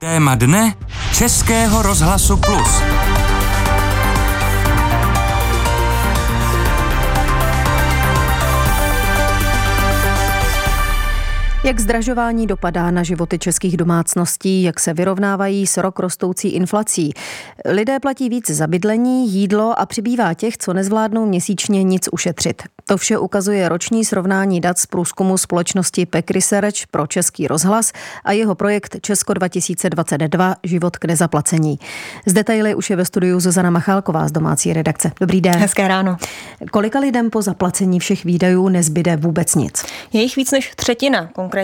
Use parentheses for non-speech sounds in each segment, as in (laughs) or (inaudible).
Téma dne Českého rozhlasu Plus. Jak zdražování dopadá na životy českých domácností, jak se vyrovnávají s rok rostoucí inflací. Lidé platí víc za bydlení, jídlo a přibývá těch, co nezvládnou měsíčně nic ušetřit. To vše ukazuje roční srovnání dat z průzkumu společnosti PEC Research pro Český rozhlas a jeho projekt Česko 2022 Život k nezaplacení. Z detaily už je ve studiu Zuzana Machálková z domácí redakce. Dobrý den. Hezké ráno. Kolika lidem po zaplacení všech výdajů nezbyde vůbec nic? Je jich víc než třetina, konkrétně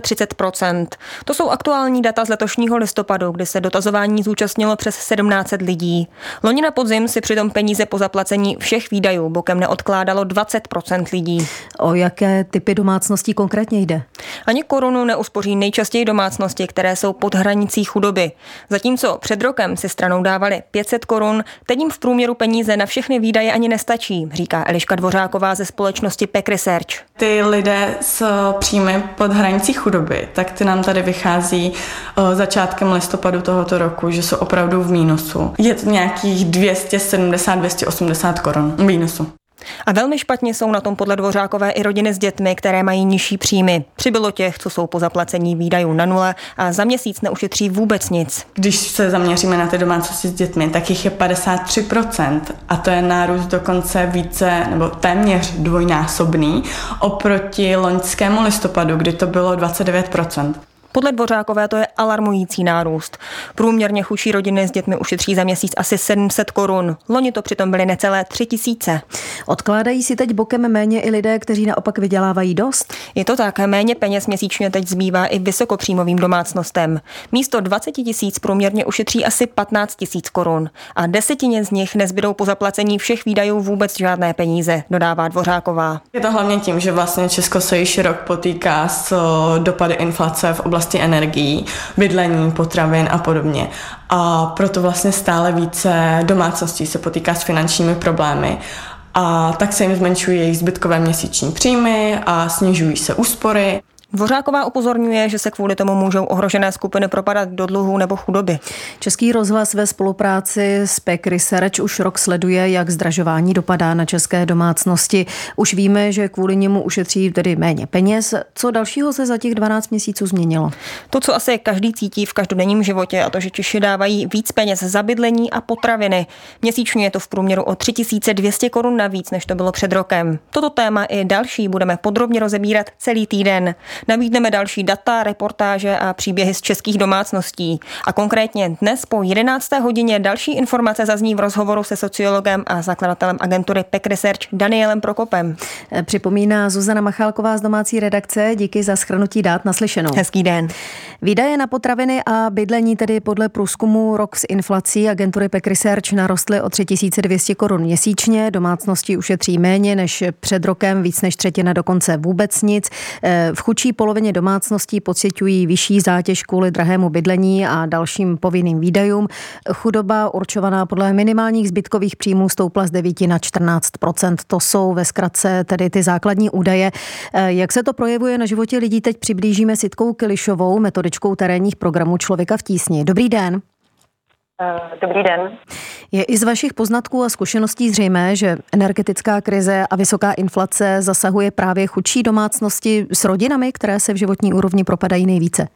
35 To jsou aktuální data z letošního listopadu, kdy se dotazování zúčastnilo přes 1700 lidí. Loni na podzim si přitom peníze po zaplacení všech výdajů bokem neodkládalo 20% lidí. O jaké typy domácností konkrétně jde? Ani korunu neuspoří nejčastěji domácnosti, které jsou pod hranicí chudoby. Zatímco před rokem si stranou dávali 500 korun, teď jim v průměru peníze na všechny výdaje ani nestačí, říká Eliška Dvořáková ze společnosti PEC Research. Ty lidé s příjmy pod hranicí chudoby, tak ty nám tady vychází začátkem listopadu tohoto roku, že jsou opravdu v mínusu. Je to nějakých 270-280 korun mínusu. A velmi špatně jsou na tom podle Dvořákové i rodiny s dětmi, které mají nižší příjmy. Přibylo těch, co jsou po zaplacení výdajů na nule a za měsíc neušetří vůbec nic. Když se zaměříme na ty domácnosti s dětmi, tak jich je 53% a to je nárůst dokonce více nebo téměř dvojnásobný oproti loňskému listopadu, kdy to bylo 29%. Podle Dvořákové to je alarmující nárůst. Průměrně chudší rodiny s dětmi ušetří za měsíc asi 700 korun. Loni to přitom byly necelé 3 tisíce. Odkládají si teď bokem méně i lidé, kteří naopak vydělávají dost? Je to tak, méně peněz měsíčně teď zbývá i vysokopříjmovým domácnostem. Místo 20 tisíc průměrně ušetří asi 15 tisíc korun a desetině z nich nezbydou po zaplacení všech výdajů vůbec žádné peníze, dodává Dvořáková. Je to hlavně tím, že vlastně Česko se již rok potýká s dopady inflace v oblasti oblasti energií, bydlení, potravin a podobně. A proto vlastně stále více domácností se potýká s finančními problémy a tak se jim zmenšují jejich zbytkové měsíční příjmy a snižují se úspory. Dvořáková upozorňuje, že se kvůli tomu můžou ohrožené skupiny propadat do dluhů nebo chudoby. Český rozhlas ve spolupráci s PEC Research už rok sleduje, jak zdražování dopadá na české domácnosti. Už víme, že kvůli němu ušetří tedy méně peněz. Co dalšího se za těch 12 měsíců změnilo? To, co asi každý cítí v každodenním životě, a to, že Češi dávají víc peněz za bydlení a potraviny. Měsíčně je to v průměru o 3200 korun navíc, než to bylo před rokem. Toto téma i další budeme podrobně rozebírat celý týden. Nabídneme další data, reportáže a příběhy z českých domácností. A konkrétně dnes po 11. hodině další informace zazní v rozhovoru se sociologem a zakladatelem agentury PEC Research Danielem Prokopem. Připomíná Zuzana Machálková z domácí redakce. Díky za schrnutí dát naslyšenou. Hezký den. Výdaje na potraviny a bydlení tedy podle průzkumu rok s inflací agentury PEC Research narostly o 3200 korun měsíčně. Domácnosti ušetří méně než před rokem, víc než třetina dokonce vůbec nic. V chudší polovině domácností pocitují vyšší zátěž kvůli drahému bydlení a dalším povinným výdajům. Chudoba určovaná podle minimálních zbytkových příjmů stoupla z 9 na 14% To jsou ve zkratce tedy ty základní údaje. Jak se to projevuje na životě lidí, teď přiblížíme Sitkou Kilišovou, metodičkou terénních programů Člověka v tísni. Dobrý den. Eh, dobrý den. Je i z vašich poznatků a zkušeností zřejmé, že energetická krize a vysoká inflace zasahuje právě chudší domácnosti s rodinami, které se v životní úrovni propadají nejvíce?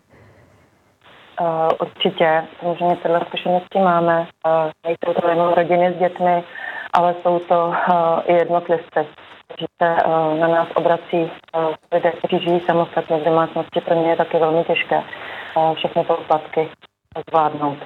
Uh, určitě, samozřejmě tyhle zkušenosti máme. Uh, nejsou to jenom rodiny s dětmi, ale jsou to uh, i jednotlivci, kteří se uh, na nás obrací uh, lidé, kteří žijí samostatně v domácnosti. Pro ně je taky velmi těžké uh, všechny poplatky zvládnout.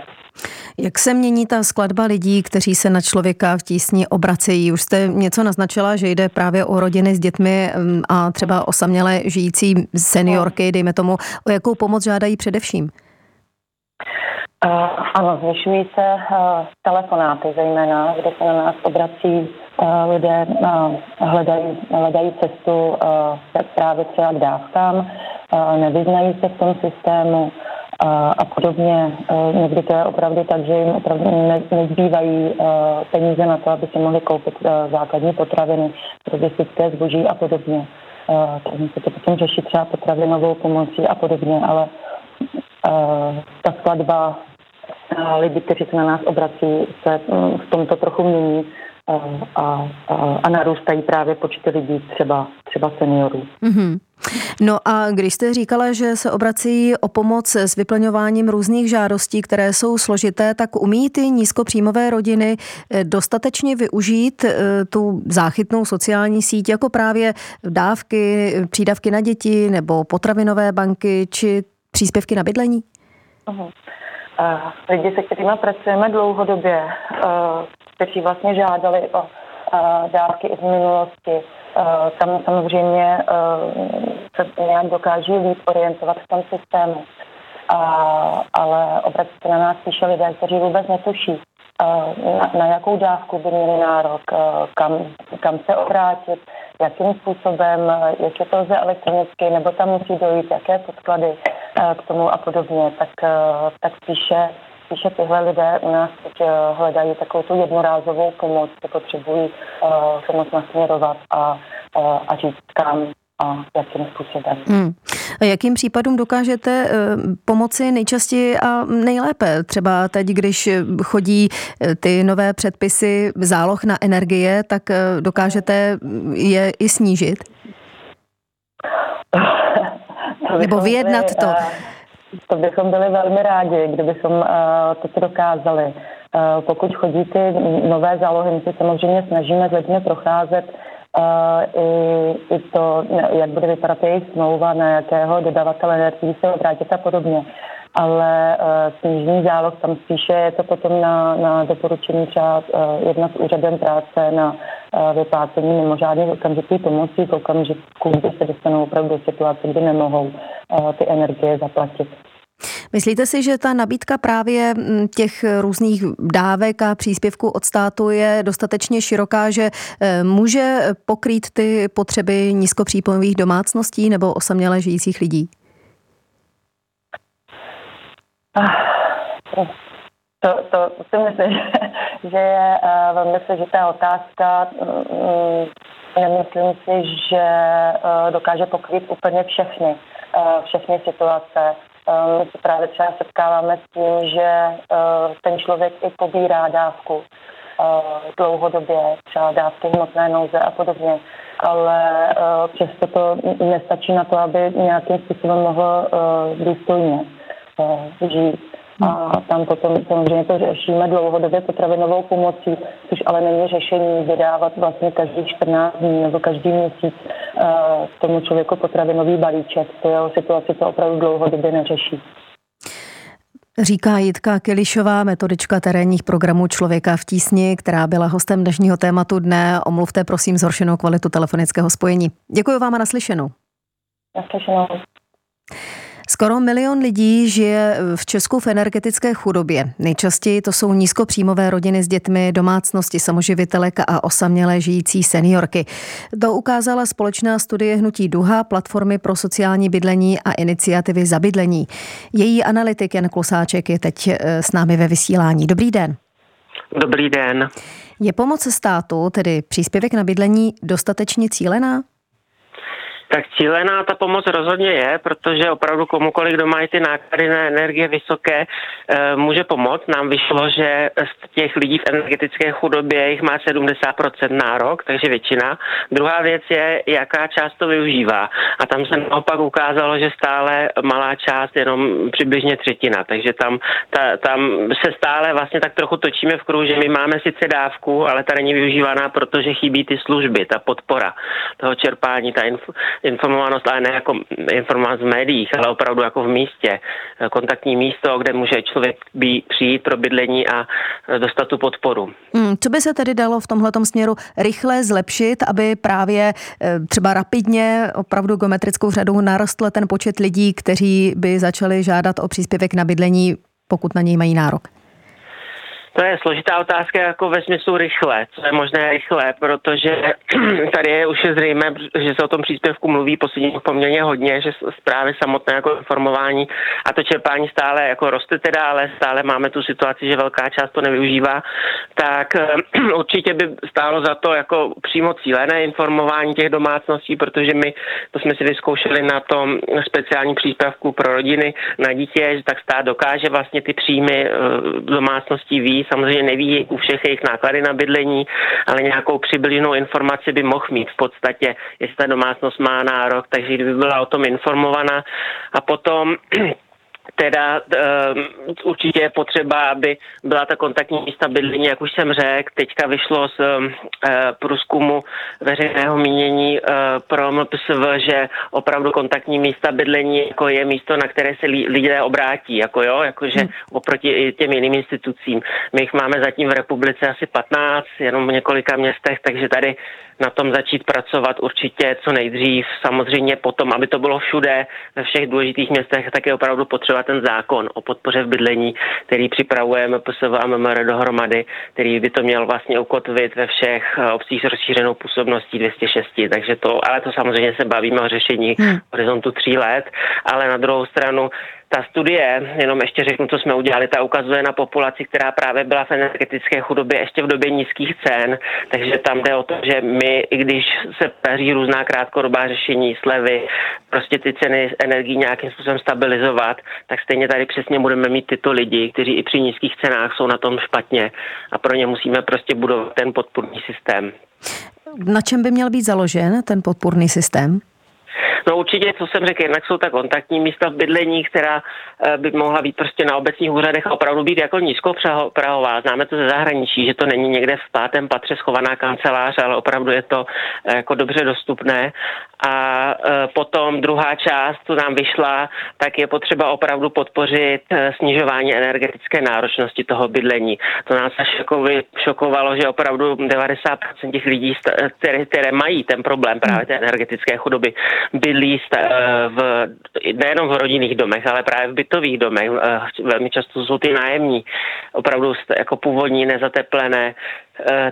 Jak se mění ta skladba lidí, kteří se na člověka v tísni obracejí? Už jste něco naznačila, že jde právě o rodiny s dětmi mm, a třeba osamělé žijící seniorky, dejme tomu. O jakou pomoc žádají především? Uh, ano, zvyšují se uh, telefonáty zejména, kde se na nás obrací uh, lidé, uh, hledají, hledají cestu uh, právě třeba k dávkám, uh, nevyznají se v tom systému, a, a podobně. E, někdy to je opravdu tak, že jim opravdu ne, nezbývají e, peníze na to, aby si mohli koupit e, základní potraviny, logistické zboží a podobně. Takže se to potom řeší třeba potravinovou pomocí a podobně, ale ta skladba lidí, kteří se na nás obrací, se mm, v tomto trochu mění a, a, a narůstají právě počty lidí, třeba, třeba seniorů. Mm-hmm. No a když jste říkala, že se obrací o pomoc s vyplňováním různých žádostí, které jsou složité, tak umí ty nízkopříjmové rodiny eh, dostatečně využít eh, tu záchytnou sociální síť jako právě dávky, přídavky na děti nebo potravinové banky či příspěvky na bydlení? Uh-huh. Uh, lidi, se kterými pracujeme dlouhodobě, uh, kteří vlastně žádali o dávky i v minulosti, tam samozřejmě se nějak dokáží líp orientovat v tom systému. Uh, ale obrací se na nás spíše lidé, kteří vůbec netuší, na, na jakou dávku by měli nárok, kam, kam se obrátit, jakým způsobem, jak je to lze elektronicky, nebo tam musí dojít, jaké podklady k tomu a podobně, tak, tak spíše spíše tyhle lidé u nás teď eh, hledají takovou tu jednorázovou pomoc, že potřebují uh, pomoc nasměrovat a, uh, a říct kam a jakým způsobem. Hmm. A jakým případům dokážete pomoci nejčastěji a nejlépe? Třeba teď, když chodí ty nové předpisy záloh na energie, tak dokážete je i snížit? (laughs) Nebo vyjednat to? To bychom byli velmi rádi, kdybychom uh, toto dokázali. Uh, pokud chodí ty nové zálohy, my se samozřejmě snažíme s lidmi procházet uh, i, i to, jak bude vypadat jejich smlouva, na jakého dodavatele energií se obrátit a podobně. Ale uh, snížení záloh, tam spíše je to potom na, na doporučení třeba uh, jedna s úřadem práce na uh, vyplácení mimořádných okamžitých pomocí v okamžiku, kdy se dostanou opravdu do situace, kdy nemohou ty energie zaplatit. Myslíte si, že ta nabídka právě mm, těch různých dávek a příspěvků od státu je dostatečně široká, že eh, může pokrýt ty potřeby nízkopřípojmových domácností nebo osaměle žijících lidí? To, to si myslím, (laughs) že je uh, velmi složitá otázka. Mm, nemyslím si, že uh, dokáže pokrýt úplně všechny, uh, všechny situace. Eh, my se právě třeba setkáváme s tím, že eh, ten člověk i pobírá dávku eh, dlouhodobě, třeba dávky hmotné nouze a podobně, ale přesto to nestačí na to, aby nějakým způsobem mohl důstojně žít. A tam potom samozřejmě to řešíme dlouhodobě potravinovou pomocí, což ale není řešení vydávat vlastně každý 14 dní nebo každý měsíc uh, tomu člověku potravinový balíček. To jeho situaci to opravdu dlouhodobě neřeší. Říká Jitka Kilišová, metodička terénních programů Člověka v tísni, která byla hostem dnešního tématu dne. Omluvte prosím zhoršenou kvalitu telefonického spojení. Děkuji vám a naslyšenou. Naslyšenou. Skoro milion lidí žije v Česku v energetické chudobě. Nejčastěji to jsou nízkopříjmové rodiny s dětmi, domácnosti samoživitelek a osamělé žijící seniorky. To ukázala společná studie Hnutí Duha, platformy pro sociální bydlení a iniciativy za bydlení. Její analytik Jan Klusáček je teď eh, s námi ve vysílání. Dobrý den. Dobrý den. Je pomoc státu, tedy příspěvek na bydlení, dostatečně cílená? Tak cílená ta pomoc rozhodně je, protože opravdu komukoliv, kdo mají ty náklady na energie vysoké, eh, může pomoct. Nám vyšlo, že z těch lidí v energetické chudobě jich má 70% nárok, takže většina. Druhá věc je, jaká část to využívá. A tam se naopak ukázalo, že stále malá část, jenom přibližně třetina. Takže tam, ta, tam se stále vlastně tak trochu točíme v kruhu, že my máme sice dávku, ale ta není využívaná, protože chybí ty služby, ta podpora toho čerpání, ta inf- informovanost, ale ne jako informovanost v médiích, ale opravdu jako v místě. Kontaktní místo, kde může člověk být, přijít pro bydlení a dostat tu podporu. Hmm, co by se tedy dalo v tomhle směru rychle zlepšit, aby právě eh, třeba rapidně, opravdu geometrickou řadou narostl ten počet lidí, kteří by začali žádat o příspěvek na bydlení, pokud na něj mají nárok? To je složitá otázka jako ve smyslu rychle, co je možné rychle, protože (clears throat) tady je už zřejmé, že se o tom příspěvku mluví poslední poměrně hodně, že zprávy samotné jako informování a to čerpání stále jako roste teda, ale stále máme tu situaci, že velká část to nevyužívá, tak (clears throat) určitě by stálo za to jako přímo cílené informování těch domácností, protože my to jsme si vyzkoušeli na tom speciální příspěvku pro rodiny na dítě, že tak stát dokáže vlastně ty příjmy eh, domácností ví, samozřejmě neví u všech jejich náklady na bydlení, ale nějakou přibližnou informaci by mohl mít v podstatě, jestli ta domácnost má nárok, takže kdyby byla o tom informovaná. A potom (clears throat) Teda uh, určitě je potřeba, aby byla ta kontaktní místa bydlení, jak už jsem řekl, teďka vyšlo z uh, průzkumu veřejného mínění uh, pro MPSV, že opravdu kontaktní místa bydlení jako je místo, na které se lidé obrátí, jako jo, jakože hmm. oproti těm jiným institucím. My jich máme zatím v republice asi 15, jenom v několika městech, takže tady na tom začít pracovat určitě co nejdřív. Samozřejmě potom, aby to bylo všude, ve všech důležitých městech, tak je opravdu potřeba ten zákon o podpoře v bydlení, který připravujeme PSV a MMR dohromady, který by to měl vlastně ukotvit ve všech eh, obcích s rozšířenou působností 206. Takže to, ale to samozřejmě se bavíme o řešení hmm. horizontu tří let, ale na druhou stranu ta studie, jenom ještě řeknu, co jsme udělali, ta ukazuje na populaci, která právě byla v energetické chudobě ještě v době nízkých cen, takže tam jde o to, že my, i když se daří různá krátkodobá řešení, slevy, prostě ty ceny energií nějakým způsobem stabilizovat, tak stejně tady přesně budeme mít tyto lidi, kteří i při nízkých cenách jsou na tom špatně a pro ně musíme prostě budovat ten podpůrný systém. Na čem by měl být založen ten podpůrný systém? No určitě, co jsem řekl, jednak jsou ta kontaktní místa v bydlení, která eh, by mohla být prostě na obecních úřadech opravdu být jako nízkoprahová. Známe to ze zahraničí, že to není někde v pátém patře schovaná kancelář, ale opravdu je to eh, jako dobře dostupné. A eh, potom druhá část, co nám vyšla, tak je potřeba opravdu podpořit snižování energetické náročnosti toho bydlení. To nás až šokovalo, že opravdu 90% těch lidí, které, které mají ten problém právě té energetické chudoby, bydlí eh, v, nejenom v rodinných domech, ale právě v bytových domech. Velmi často jsou ty nájemní, opravdu jako původní nezateplené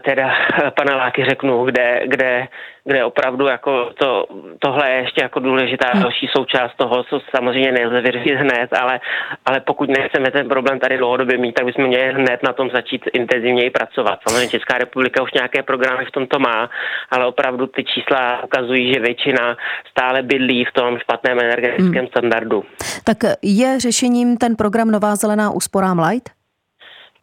teda paneláky řeknu, kde, kde, kde opravdu jako to, tohle je ještě jako důležitá hm. další součást toho, co samozřejmě nelze vyřešit hned, ale, ale pokud nechceme ten problém tady dlouhodobě mít, tak bychom měli hned na tom začít intenzivněji pracovat. Samozřejmě Česká republika už nějaké programy v tomto má, ale opravdu ty čísla ukazují, že většina stále bydlí v tom špatném energetickém hmm. standardu. Tak je řešením ten program Nová zelená úsporám Light?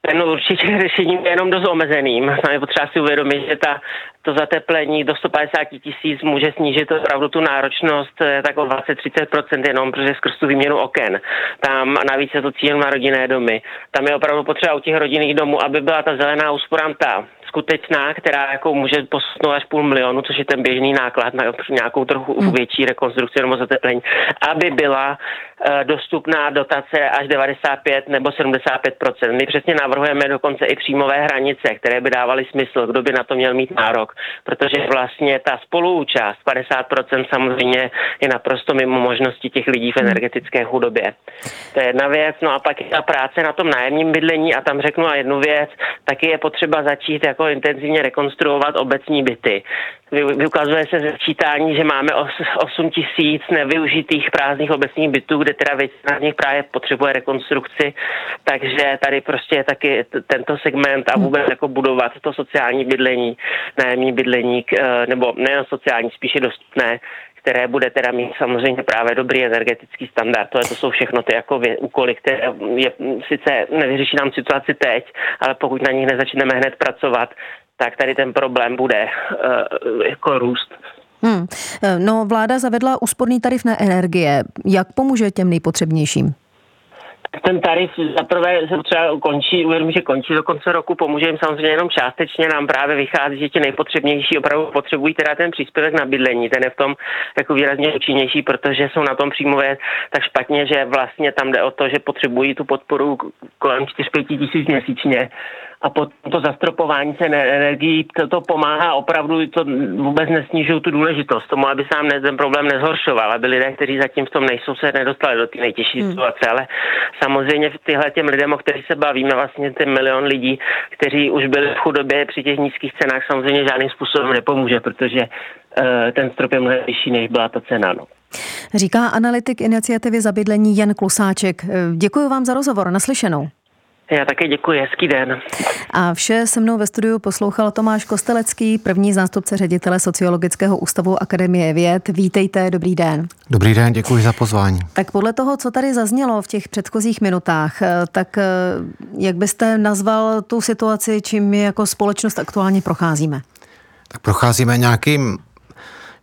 Ten určitě (laughs) řešením je jenom dost omezeným. Tam je potřeba si uvědomit, že ta, to zateplení do 150 tisíc může snížit opravdu tu náročnost eh, tak o 20-30% jenom, protože skrz tu výměnu oken. Tam navíc je to cíl na rodinné domy. Tam je opravdu potřeba u těch rodinných domů, aby byla ta zelená úsporám ta skutečná, která jako může posunout až půl milionu, což je ten běžný náklad na nějakou trochu hmm. větší rekonstrukci nebo zateplení, aby byla uh, dostupná dotace až 95 nebo 75% My přesně navrhujeme dokonce i příjmové hranice, které by dávaly smysl, kdo by na to měl mít nárok, protože vlastně ta spoluúčast 50% samozřejmě je naprosto mimo možnosti těch lidí v hmm. energetické chudobě. To je jedna věc. No a pak je ta práce na tom nájemním bydlení a tam řeknu a jednu věc, taky je potřeba začít jako intenzivně rekonstruovat obecní byty. Vykazuje se ze sčítání, že máme 8 tisíc nevyužitých prázdných obecních bytů, kde teda většina z nich právě potřebuje rekonstrukci, takže tady prostě je taky tento segment a vůbec jako budovat to sociální bydlení, nájemní bydlení, eh, nebo nejen sociální, spíše dostupné, které bude teda mít samozřejmě právě dobrý energetický standard. To, je, to jsou všechno ty jako vě, úkoly, které je, sice nevyřeší nám situaci teď, ale pokud na nich nezačneme hned pracovat, tak tady ten problém bude uh, jako růst. Hmm. No, vláda zavedla úsporný tarif na energie. Jak pomůže těm nejpotřebnějším? Ten tarif zaprvé se třeba končí, uvědomí, že končí do konce roku, pomůže jim samozřejmě jenom částečně, nám právě vychází, že ti nejpotřebnější opravdu potřebují teda ten příspěvek na bydlení, ten je v tom jako výrazně účinnější, protože jsou na tom příjmové tak špatně, že vlastně tam jde o to, že potřebují tu podporu kolem 4-5 tisíc měsíčně a potom to zastropování cen energií, to, to pomáhá opravdu, to vůbec nesnižují tu důležitost tomu, aby sám ten problém nezhoršoval, aby lidé, kteří zatím v tom nejsou, se nedostali do té nejtěžší hmm. situace, ale samozřejmě tyhle těm lidem, o kterých se bavíme, vlastně ten milion lidí, kteří už byli v chudobě při těch nízkých cenách, samozřejmě žádným způsobem nepomůže, protože uh, ten strop je mnohem vyšší, než byla ta cena. No. Říká analytik iniciativy zabydlení Jan Klusáček. Děkuji vám za rozhovor. Naslyšenou. Já také děkuji, hezký den. A vše se mnou ve studiu poslouchal Tomáš Kostelecký, první zástupce ředitele Sociologického ústavu Akademie věd. Vítejte, dobrý den. Dobrý den, děkuji za pozvání. Tak podle toho, co tady zaznělo v těch předchozích minutách, eh, tak eh, jak byste nazval tu situaci, čím my jako společnost aktuálně procházíme? Tak procházíme nějakým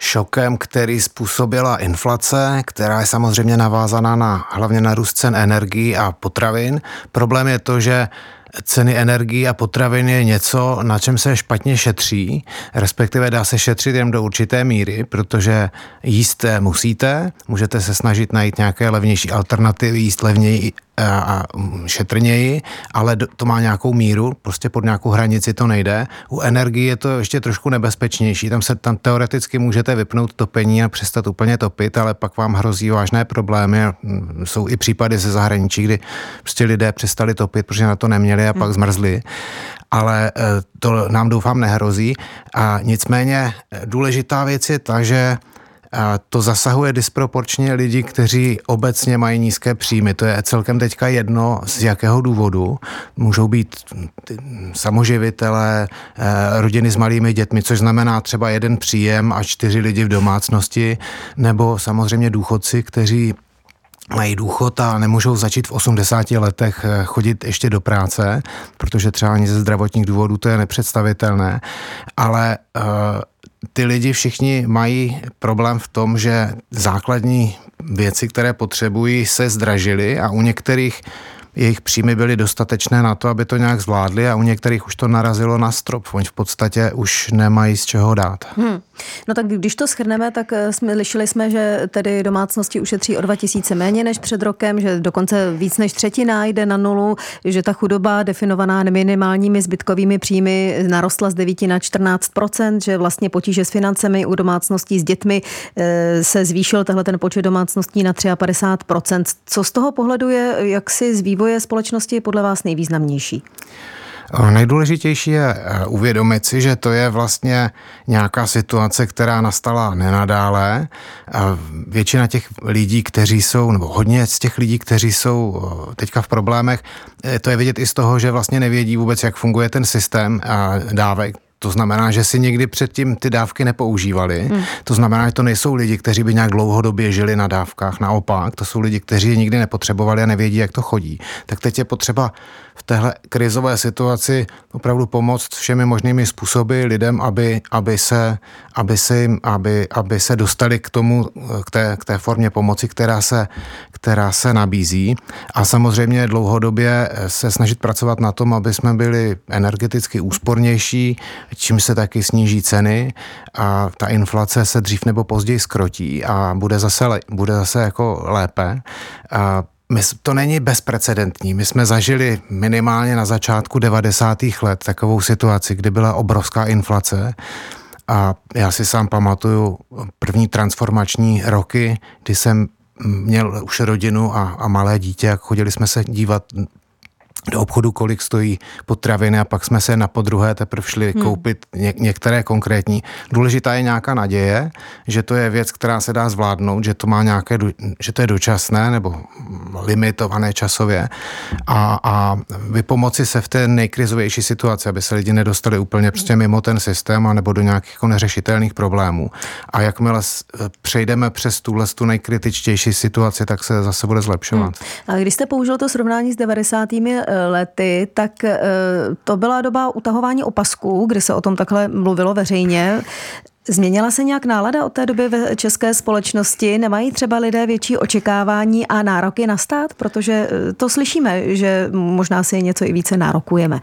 šokem, který způsobila inflace, která je samozřejmě navázaná na hlavně na růst cen energií a potravin. Problém je to, že ceny energií a potravin je něco, na čem se špatně šetří, respektive dá se šetřit jen do určité míry, protože jíst musíte, můžete se snažit najít nějaké levnější alternativy, jíst levněji a šetrněji, ale to má nějakou míru, prostě pod nějakou hranici to nejde. U energie je to ještě trošku nebezpečnější, tam se tam teoreticky můžete vypnout topení a přestat úplně topit, ale pak vám hrozí vážné problémy. Jsou i případy ze zahraničí, kdy prostě lidé přestali topit, protože na to neměli a pak hmm. zmrzli ale eh, to nám doufám nehrozí. A nicméně eh, důležitá věc je ta, že to zasahuje disproporčně lidi, kteří obecně mají nízké příjmy. To je celkem teďka jedno, z jakého důvodu. Můžou být samoživitelé, eh, rodiny s malými dětmi, což znamená třeba jeden příjem a čtyři lidi v domácnosti, nebo samozřejmě důchodci, kteří mají důchod a nemůžou začít v 80 letech eh, chodit ještě do práce, protože třeba ani ze zdravotních důvodů to je nepředstavitelné, ale uh, ty lidi všichni mají problém v tom, že základní věci, které potřebují, se zdražily a u některých jejich příjmy byly dostatečné na to, aby to nějak zvládli a u některých už to narazilo na strop. Oni v podstatě už nemají z čeho dát. Hmm. No tak když to schrneme, tak eh, jsme, lišili jsme, že tedy domácnosti ušetří o 2000 méně než před rokem, že dokonce víc než třetina jde na nulu, že ta chudoba definovaná minimálními zbytkovými příjmy narostla z 9 na 14% že vlastně potíže s financemi u domácností s dětmi eh, se zvýšil tahle ten počet domácností na 53% Co z toho pohledu je jaksi z vývoje společnosti podle vás nejvýznamnější? Nejdůležitější je eh, uvědomit si, že to je vlastně nějaká situace, která nastala nenadále. Většina těch lidí, kteří jsou, nebo hodně z těch lidí, kteří jsou eh, teďka v problémech, eh, to je vidět i z toho, že vlastně nevědí vůbec, jak funguje ten systém dávek. To znamená, že si někdy předtím ty dávky nepoužívali. Hmm. To znamená, že to nejsou lidi, kteří by nějak dlouhodobě žili na dávkách. Naopak, to jsou lidi, kteří je nikdy nepotřebovali a nevědí, jak to chodí. Tak teď je potřeba v téhle krizové situaci opravdu pomoct všemi možnými způsoby lidem, aby, aby, se, aby, se, aby, aby se dostali k tomu, k té, k té formě pomoci, která se, která se nabízí. A samozřejmě dlouhodobě se snažit pracovat na tom, aby jsme byli energeticky úspornější, čím se taky sníží ceny a ta inflace se dřív nebo později skrotí a bude zase, bude zase jako lépe. A my, to není bezprecedentní. My jsme zažili minimálně na začátku 90. let takovou situaci, kdy byla obrovská inflace a já si sám pamatuju první transformační roky, kdy jsem měl už rodinu a, a malé dítě, jak chodili jsme se dívat do obchodu, kolik stojí potraviny a pak jsme se na podruhé teprve šli hmm. koupit ně, některé konkrétní. Důležitá je nějaká naděje, že to je věc, která se dá zvládnout, že to má nějaké, že to je dočasné nebo limitované časově a, a vypomoci se v té nejkrizovější situaci, aby se lidi nedostali úplně prostě mimo ten systém a nebo do nějakých jako neřešitelných problémů. A jakmile přejdeme přes tuhle tu nejkritičtější situaci, tak se zase bude zlepšovat. Hmm. A když jste použil to srovnání s 90 lety, tak eh, to byla doba utahování opasků, kdy se o tom takhle mluvilo veřejně. Změnila se nějak nálada od té doby ve české společnosti? Nemají třeba lidé větší očekávání a nároky na stát? Protože eh, to slyšíme, že možná si něco i více nárokujeme.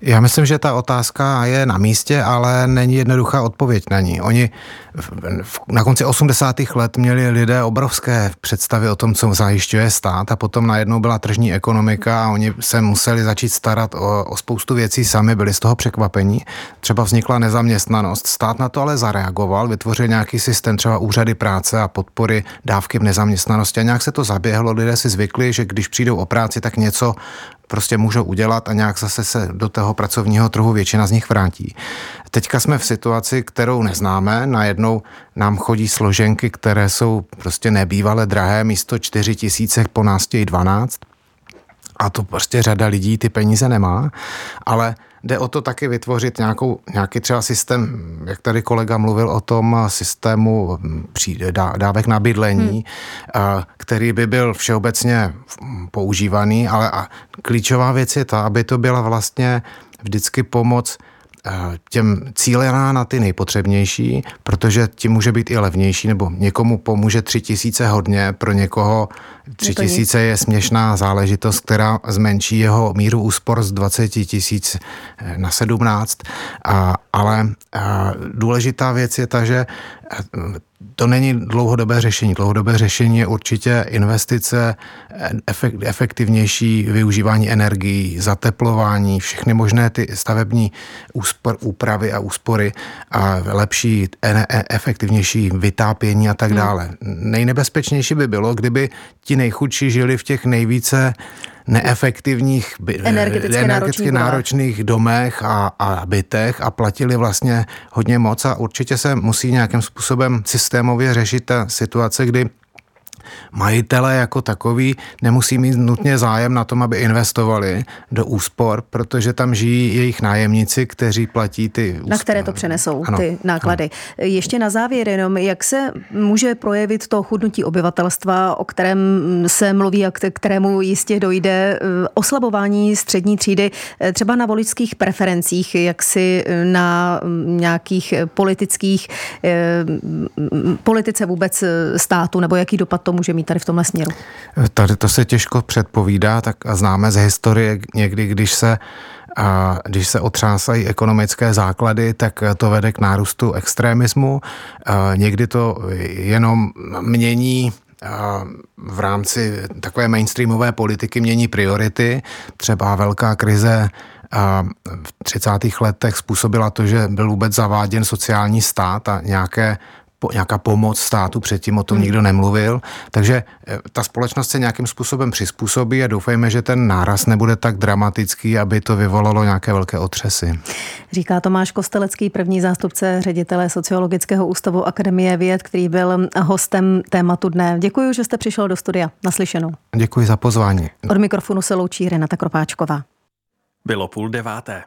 Já myslím, že ta otázka je na místě, ale není jednoduchá odpověď na ní. Oni na konci 80. let měli lidé obrovské představy o tom, co zajišťuje stát a potom najednou byla tržní ekonomika a oni se museli začít starat o, o spoustu věcí sami, byli z toho překvapení. Třeba vznikla nezaměstnanost. Stát na to ale zareagoval, vytvořil nějaký systém, třeba úřady práce a podpory dávky v nezaměstnanosti a nějak se to zaběhlo. Lidé si zvykli, že když přijdou o práci, tak něco prostě můžou udělat a nějak zase se do toho pracovního trhu většina z nich vrátí. Teďka jsme v situaci, kterou neznáme, najednou nám chodí složenky, které jsou prostě nebývalé drahé, místo 4 tisíce po nás 12 a to prostě řada lidí ty peníze nemá, ale Jde o to taky vytvořit nějakou, nějaký třeba systém, jak tady kolega mluvil o tom systému dávek na bydlení, hmm. který by byl všeobecně používaný, ale a klíčová věc je ta, aby to byla vlastně vždycky pomoc těm cílená na ty nejpotřebnější, protože tím může být i levnější, nebo někomu pomůže tři tisíce hodně, pro někoho tři tisíce je směšná záležitost, která zmenší jeho míru úspor z 20 tisíc eh, na 17, a, ale a důležitá věc je ta, že to není dlouhodobé řešení. Dlouhodobé řešení je určitě investice, efektivnější využívání energií, zateplování, všechny možné ty stavební úspor, úpravy a úspory a lepší, efektivnější vytápění a tak hmm. dále. Nejnebezpečnější by bylo, kdyby ti nejchudší žili v těch nejvíce neefektivních, energeticky, energeticky náročných domech a, a bytech a platili vlastně hodně moc a určitě se musí nějakým způsobem systémově řešit ta situace, kdy majitele jako takový nemusí mít nutně zájem na tom, aby investovali do úspor, protože tam žijí jejich nájemníci, kteří platí ty úspor. Na které to přenesou, ano, ty náklady. Ano. Ještě na závěr jenom, jak se může projevit to chudnutí obyvatelstva, o kterém se mluví a kterému jistě dojde, eh, oslabování střední třídy, eh, třeba na voličských preferencích, jak si eh, na mm, nějakých politických politice vůbec státu, nebo jaký dopad to může mít tady v tomhle směru? Tady to se těžko předpovídá, tak známe z historie někdy, když se a když se otřásají ekonomické základy, tak to vede k nárůstu extremismu. A někdy to jenom mění v rámci takové mainstreamové politiky mění priority. Třeba velká krize v 30. letech způsobila to, že byl vůbec zaváděn sociální stát a nějaké po, nějaká pomoc státu, předtím o tom hmm. nikdo nemluvil. Takže eh, ta společnost se nějakým způsobem přizpůsobí a doufejme, že ten náraz nebude tak dramatický, aby to vyvolalo nějaké velké otřesy. Říká Tomáš Kostelecký, první zástupce ředitele Sociologického ústavu Akademie věd, který byl hostem tématu dne. Děkuji, že jste přišel do studia. Naslyšenou. Děkuji za pozvání. Od mikrofonu se loučí Renata Kropáčková. Bylo půl deváté.